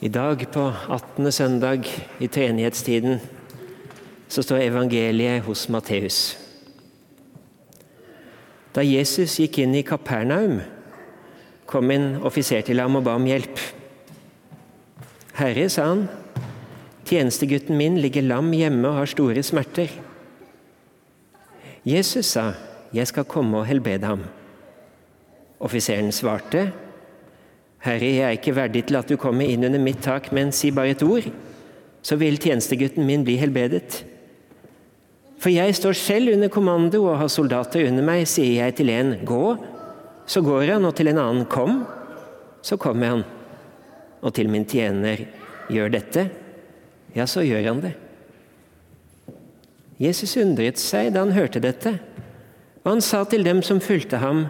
I dag, på 18. søndag i treenighetstiden, så står evangeliet hos Matteus. Da Jesus gikk inn i Kapernaum, kom en offiser til ham og ba om hjelp. Herre, sa han, tjenestegutten min ligger lam hjemme og har store smerter. Jesus sa, jeg skal komme og helbrede ham. Offiseren svarte, Herre, jeg er ikke verdig til at du kommer inn under mitt tak, men si bare et ord, så vil tjenestegutten min bli helbredet. For jeg står selv under kommando og har soldater under meg, sier jeg til en gå, så går han, og til en annen kom, så kommer han. Og til min tjener gjør dette, ja, så gjør han det. Jesus undret seg da han hørte dette, og han sa til dem som fulgte ham,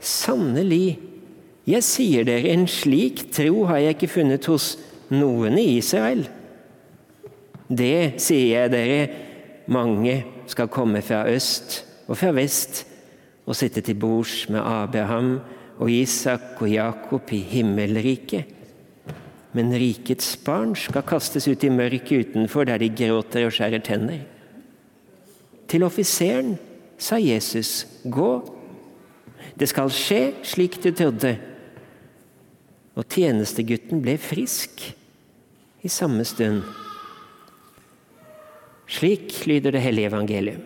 sannelig, jeg sier dere, en slik tro har jeg ikke funnet hos noen i Israel. Det sier jeg dere, mange skal komme fra øst og fra vest og sitte til bords med Abraham og Isak og Jakob i himmelriket. Men rikets barn skal kastes ut i mørket utenfor, der de gråter og skjærer tenner. Til offiseren sa Jesus, gå. Det skal skje slik du trodde og tjenestegutten ble frisk i samme stund. Slik lyder det hellige evangelium.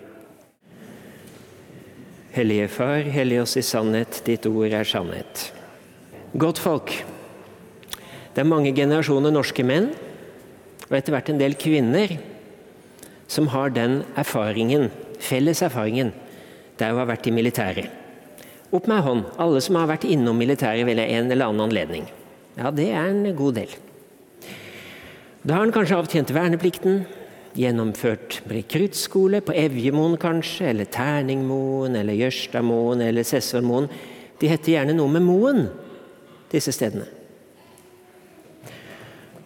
Hellige Far, hellig oss i sannhet, ditt ord er sannhet. Godt folk. Det er mange generasjoner norske menn, og etter hvert en del kvinner, som har den erfaringen, felles erfaringen, der hun har vært i militæret. Opp med hånd, alle som har vært innom militæret ved en eller annen anledning. Ja, det er en god del. Da har han kanskje avtjent verneplikten, gjennomført rekruttskole på Evjemoen kanskje, eller Terningmoen, eller Jørstadmoen eller Sessormoen. De heter gjerne noe med Moen, disse stedene.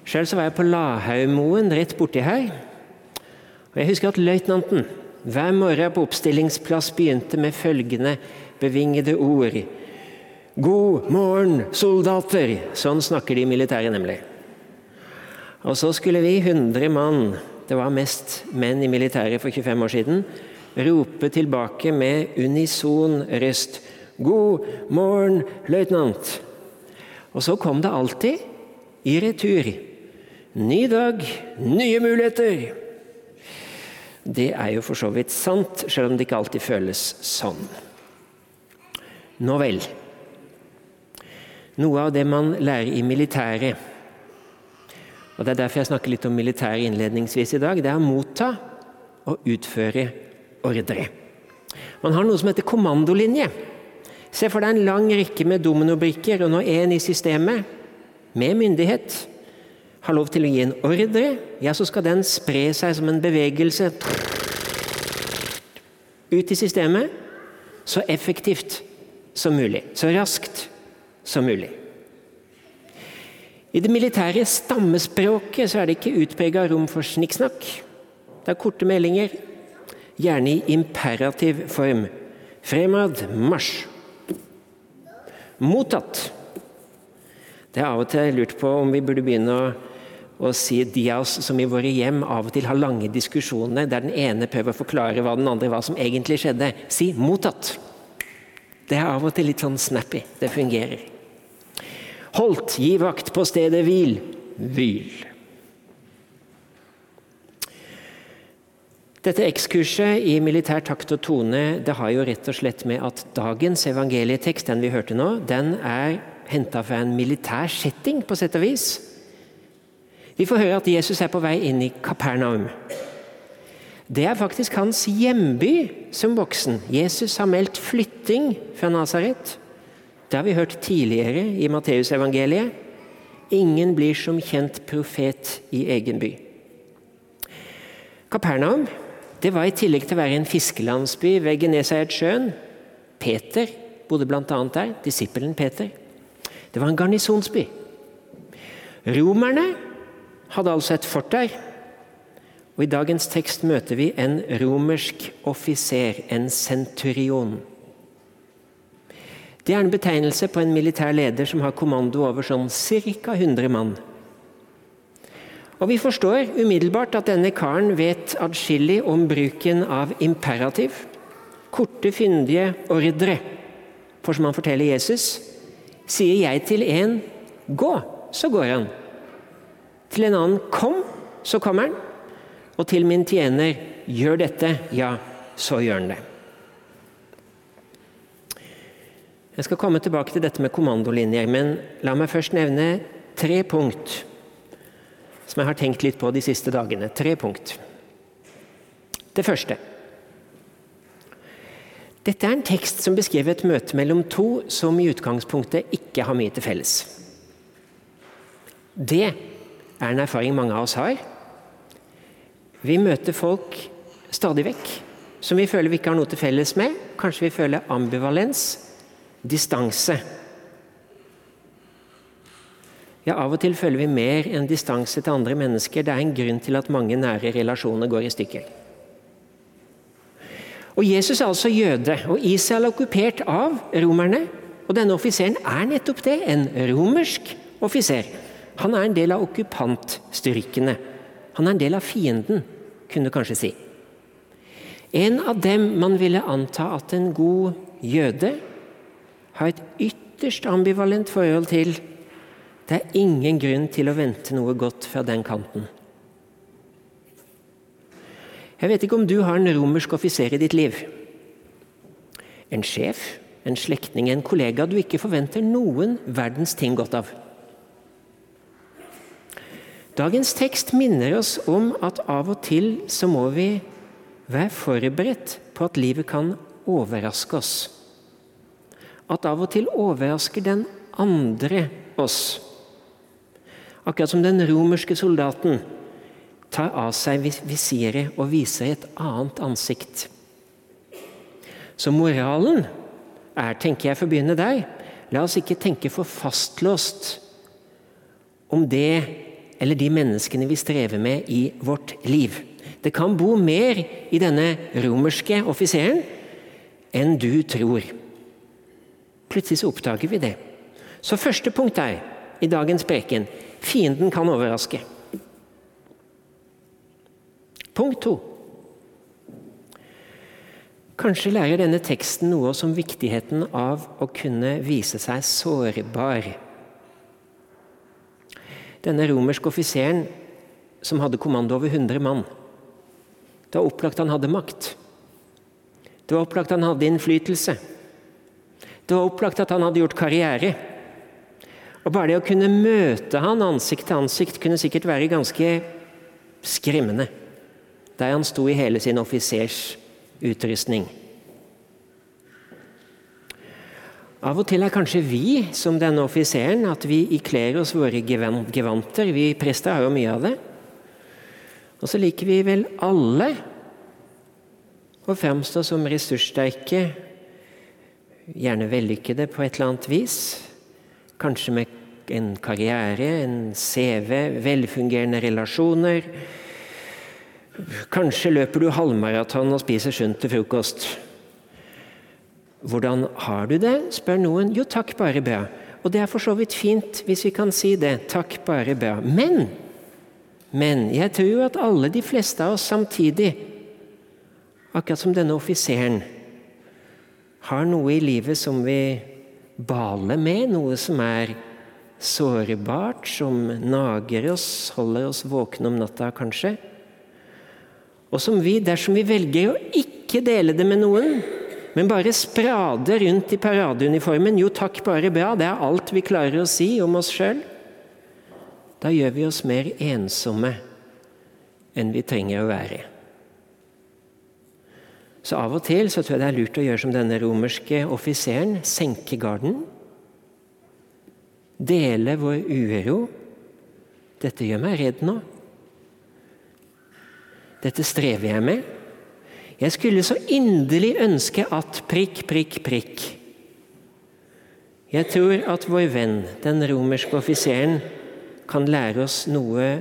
Sjøl var jeg på Lahaugmoen rett borti her. Og Jeg husker at løytnanten hver morgen på oppstillingsplass begynte med følgende bevingede ord. God morgen, soldater! Sånn snakker de militære, nemlig. Og så skulle vi, 100 mann, det var mest menn i militæret for 25 år siden, rope tilbake med unison røst God morgen, løytnant! Og så kom det alltid i retur. Ny dag, nye muligheter! Det er jo for så vidt sant, selv om det ikke alltid føles sånn. Nå vel. Noe av det man lærer i militæret, og det er derfor jeg snakker litt om militæret innledningsvis i dag, det er å motta og utføre ordre. Man har noe som heter kommandolinje. Se for deg en lang rekke med dominobrikker, og når en i systemet, med myndighet, har lov til å gi en ordre, ja, så skal den spre seg som en bevegelse ut i systemet så effektivt som mulig. Så raskt som mulig. I det militære stammespråket så er det ikke utprega rom for snikksnakk. Det er korte meldinger, gjerne i imperativ form. Fremad, marsj. Mottatt. Det er av og til lurt på om vi burde begynne å, å si de av oss som i våre hjem av og til har lange diskusjoner der den ene prøver å forklare hva den andre hva som egentlig skjedde. Si 'mottatt'. Det er av og til litt sånn snappy. Det fungerer. Holdt, gi vakt på stedet hvil. Hvil. Dette ekskurset i militær takt og tone det har jo rett og slett med at dagens evangelietekst, den vi hørte nå, den er henta fra en militær setting, på sett og vis. Vi får høre at Jesus er på vei inn i Kapernaum. Det er faktisk hans hjemby som voksen. Jesus har meldt flytting fra Nasaret. Det har vi hørt tidligere i Matteusevangeliet. Ingen blir som kjent profet i egen by. Kapernaum det var i tillegg til å være en fiskelandsby ved Genesaretsjøen. Peter bodde bl.a. der, disippelen Peter. Det var en garnisonsby. Romerne hadde altså et fort der. Og I dagens tekst møter vi en romersk offiser, en centurion. Det er en betegnelse på en militær leder som har kommando over sånn ca. 100 mann. Og vi forstår umiddelbart at denne karen vet adskillig om bruken av imperativ. Korte, fyndige ordre. For som han forteller Jesus, sier jeg til en 'gå', så går han. Til en annen 'kom', så kommer han. Og til min tjener 'gjør dette', ja, så gjør han det. Jeg skal komme tilbake til dette med kommandolinjer, men la meg først nevne tre punkt som jeg har tenkt litt på de siste dagene. Tre punkt. Det første Dette er en tekst som beskriver et møte mellom to som i utgangspunktet ikke har mye til felles. Det er en erfaring mange av oss har. Vi møter folk stadig vekk som vi føler vi ikke har noe til felles med. Kanskje vi føler ambivalens, distanse. Ja, Av og til føler vi mer enn distanse til andre mennesker. Det er en grunn til at mange nære relasjoner går i stykker. Og Jesus er altså jøde, og Israel er okkupert av romerne. Og denne offiseren er nettopp det, en romersk offiser. Han er en del av okkupantstyrkene. Han er en del av fienden, kunne du kanskje si. En av dem man ville anta at en god jøde har et ytterst ambivalent forhold til det er ingen grunn til å vente noe godt fra den kanten. Jeg vet ikke om du har en romersk offiser i ditt liv. En sjef, en slektning, en kollega du ikke forventer noen verdens ting godt av. Dagens tekst minner oss om at av og til så må vi være forberedt på at livet kan overraske oss. At av og til overrasker den andre oss. Akkurat som den romerske soldaten tar av seg visiret og viser et annet ansikt. Så moralen er, tenker jeg for å begynne der, la oss ikke tenke for fastlåst om det eller de menneskene vi strever med i vårt liv. Det kan bo mer i denne romerske offiseren enn du tror. Plutselig så oppdager vi det. Så første punkt er i dagens preken Fienden kan overraske. Punkt to. Kanskje lærer denne teksten noe om viktigheten av å kunne vise seg sårbar. Denne romerske offiseren som hadde kommando over 100 mann. Det var opplagt han hadde makt. Det var opplagt han hadde innflytelse. Det var opplagt at han hadde gjort karriere. Og Bare det å kunne møte han ansikt til ansikt kunne sikkert være ganske skremmende. Der han sto i hele sin offisers utrustning. Av og til er kanskje vi som denne offiseren, at vi ikler oss våre gevanter. Vi prester har jo mye av det. Og så liker vi vel alle å fremstå som ressurssterke, gjerne vellykkede på et eller annet vis. Kanskje med en karriere, en CV, velfungerende relasjoner. Kanskje løper du halvmaraton og spiser sunt til frokost. Hvordan har du det? spør noen. Jo, takk, bare bra. Og det er for så vidt fint hvis vi kan si det. Takk, bare bra. Men, men jeg tror jo at alle de fleste av oss samtidig, akkurat som denne offiseren, har noe i livet som vi baler med, noe som er sårbart, som nager oss, holder oss våkne om natta kanskje. Og som vi, dersom vi velger å ikke dele det med noen, men bare sprade rundt i paradeuniformen 'jo takk, bare bra', det er alt vi klarer å si om oss sjøl, da gjør vi oss mer ensomme enn vi trenger å være. Så av og til så tror jeg det er lurt å gjøre som denne romerske offiseren. Senke garden. Dele vår uro. Dette gjør meg redd nå. Dette strever jeg med. Jeg skulle så inderlig ønske at prikk, prikk, prikk. Jeg tror at vår venn, den romerske offiseren, kan lære oss noe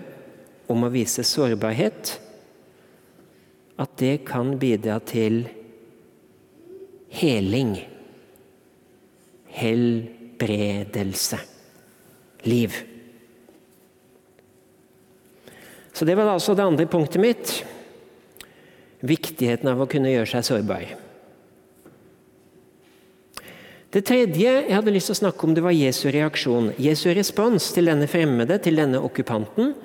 om å vise sårbarhet at det kan bidra til heling, helbredelse, liv. Så det var altså det andre punktet mitt. Viktigheten av å kunne gjøre seg sårbar. Det tredje jeg hadde lyst til å snakke om, det var Jesu reaksjon. Jesu respons til denne fremmede, til denne okkupanten.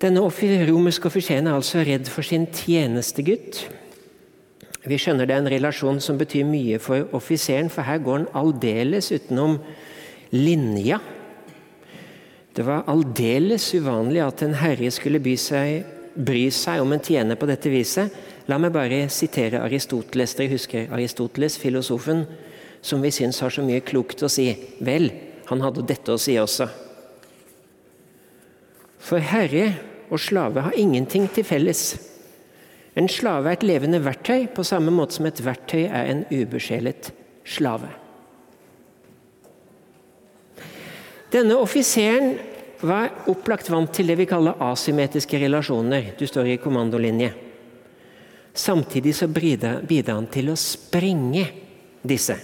Denne romerske offiseren er altså redd for sin tjenestegutt. Vi skjønner det er en relasjon som betyr mye for offiseren, for her går han aldeles utenom linja. Det var aldeles uvanlig at en herre skulle seg, bry seg om en tjener på dette viset. La meg bare sitere Aristoteles. Dere husker Aristoteles, filosofen, som vi syns har så mye klokt å si. Vel, han hadde dette å si også. For herre og slave har ingenting til felles. En slave er et levende verktøy, på samme måte som et verktøy er en ubesjelet slave. Denne offiseren var opplagt vant til det vi kaller asymmetriske relasjoner. Du står i kommandolinje. Samtidig så bidrar han til å sprenge disse.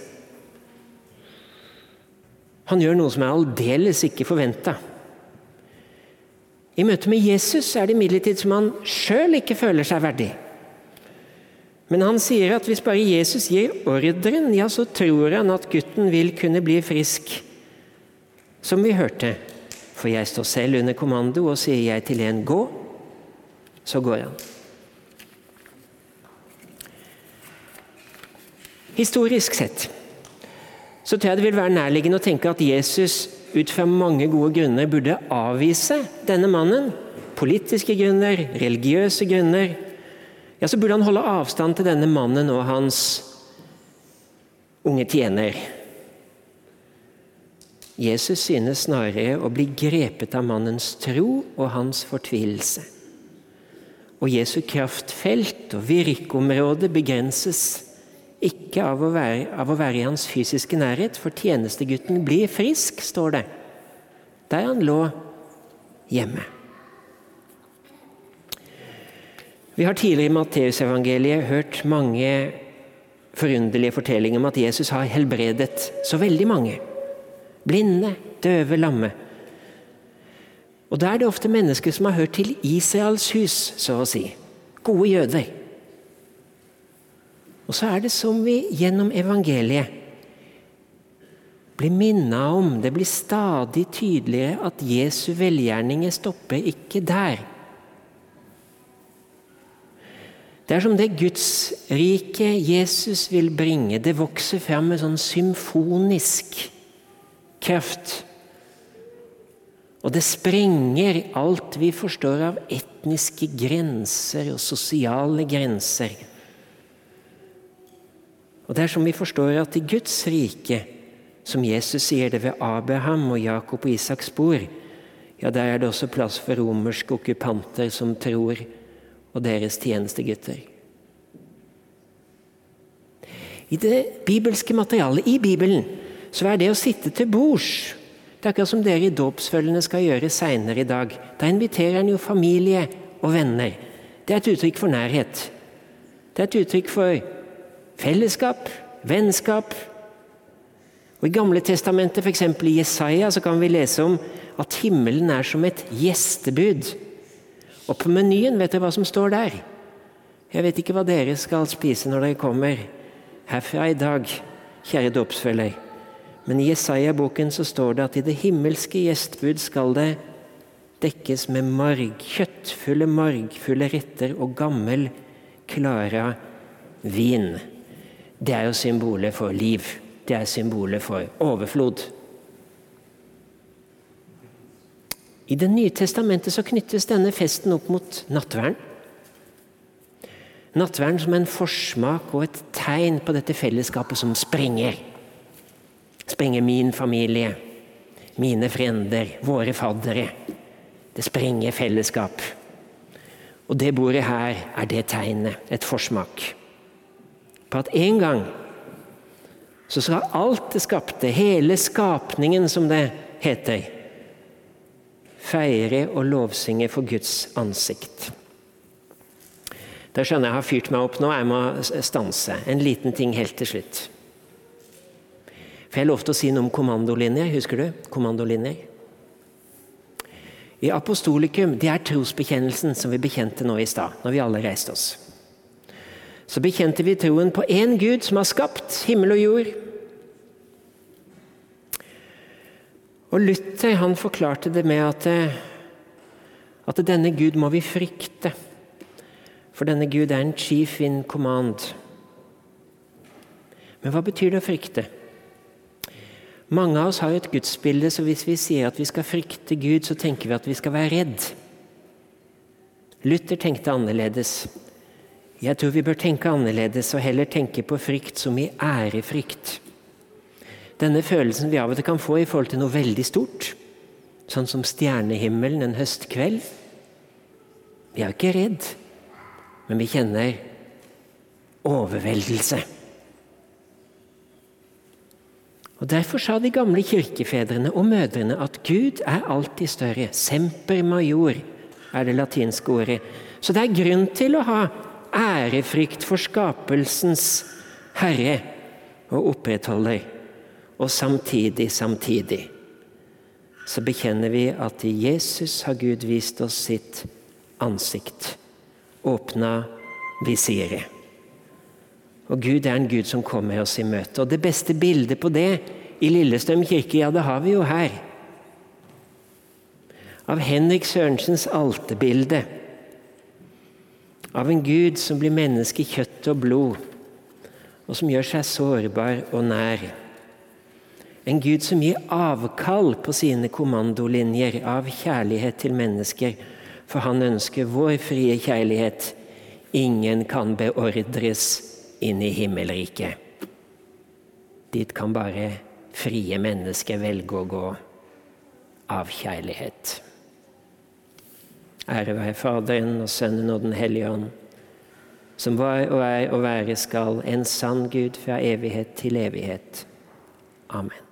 Han gjør noe som er aldeles ikke forventa. I møte med Jesus er det imidlertid som han sjøl ikke føler seg verdig. Men han sier at hvis bare Jesus gir ordren, ja, så tror han at gutten vil kunne bli frisk som vi hørte. For jeg står selv under kommando, og sier jeg til en 'gå', så går han. Historisk sett så tror jeg det vil være nærliggende å tenke at Jesus ut fra mange gode grunner burde avvise denne mannen. Politiske grunner, religiøse grunner. Ja, så burde han holde avstand til denne mannen og hans unge tjener. Jesus synes snarere å bli grepet av mannens tro og hans fortvilelse. Og Jesu kraftfelt og virkeområde begrenses ikke av å, være, av å være i hans fysiske nærhet, for tjenestegutten blir frisk, står det, der han lå hjemme. Vi har tidligere i Matteusevangeliet hørt mange forunderlige fortellinger om at Jesus har helbredet så veldig mange. Blinde, døve, lamme. Og Da er det ofte mennesker som har hørt til Israels hus, så å si. Gode jøder. Og så er det som vi gjennom evangeliet blir minna om, det blir stadig tydeligere at Jesu velgjerninger stopper ikke der. Det er som det gudsriket Jesus vil bringe, det vokser fram med sånn symfonisk kraft. Og det sprenger alt vi forstår av etniske grenser og sosiale grenser. Og Det er som vi forstår at i Guds rike, som Jesus sier det ved Abraham og Jakob og Isaks bord, ja, der er det også plass for romerske okkupanter som tror, og deres tjenestegutter. I det bibelske materialet, i Bibelen, så er det å sitte til bords Det er akkurat som dere i dåpsfølgene skal gjøre seinere i dag. Da inviterer en jo familie og venner. Det er et uttrykk for nærhet. Det er et uttrykk for fellesskap, vennskap. Og I Gamle testamentet, f.eks. i Jesaja, så kan vi lese om at himmelen er som et gjestebud. Og på menyen, vet dere hva som står der? Jeg vet ikke hva dere skal spise når dere kommer herfra i dag, kjære dåpsfølger. Men i Jesaja-boken så står det at i det himmelske gjestbud skal det dekkes med marg, kjøttfulle margfulle retter og gammel, klara vin. Det er jo symbolet for liv. Det er symbolet for overflod. I Det nye testamentet så knyttes denne festen opp mot nattverden. Nattverden som en forsmak og et tegn på dette fellesskapet som sprenger sprenger min familie, mine frender, våre faddere. Det sprenger fellesskap. Og det bordet her er det tegnet, et forsmak, på at en gang så skal alt det skapte, hele skapningen som det heter, feire og lovsynge for Guds ansikt. Da skjønner jeg jeg har fyrt meg opp nå, jeg må stanse. En liten ting helt til slutt. For jeg lovte å si noe om kommandolinjer. Husker du? Kommandolinjer. i apostolikum, det er trosbekjennelsen som vi bekjente nå i stad, når vi alle reiste oss. Så bekjente vi troen på én Gud som har skapt himmel og jord. Og Luther han forklarte det med at, at denne Gud må vi frykte. For denne Gud er en chief in command. Men hva betyr det å frykte? Mange av oss har et gudsbilde, så hvis vi sier at vi skal frykte Gud, så tenker vi at vi skal være redd. Luther tenkte annerledes. Jeg tror vi bør tenke annerledes og heller tenke på frykt som i ærefrykt. Denne følelsen vi av og til kan få i forhold til noe veldig stort, sånn som stjernehimmelen en høstkveld. Vi er ikke redd, men vi kjenner overveldelse. Og Derfor sa de gamle kirkefedrene og mødrene at Gud er alltid større. Semper major er det latinske ordet. Så det er grunn til å ha ærefrykt for skapelsens herre og opprettholder. Og samtidig, samtidig, så bekjenner vi at i Jesus har Gud vist oss sitt ansikt. Åpna visiret. Og Gud er en Gud som kommer oss i møte. Og Det beste bildet på det i Lillestrøm kirke, ja, det har vi jo her. Av Henrik Sørensens alterbilde. Av en Gud som blir menneske i kjøtt og blod, og som gjør seg sårbar og nær. En Gud som gir avkall på sine kommandolinjer av kjærlighet til mennesker, for han ønsker vår frie kjærlighet. Ingen kan beordres inn i himmelriket. Dit kan bare frie mennesker velge å gå av kjærlighet. Ære være Faderen og Sønnen og Den hellige ånd, som var og er og være skal, en sann Gud fra evighet til evighet. Amen.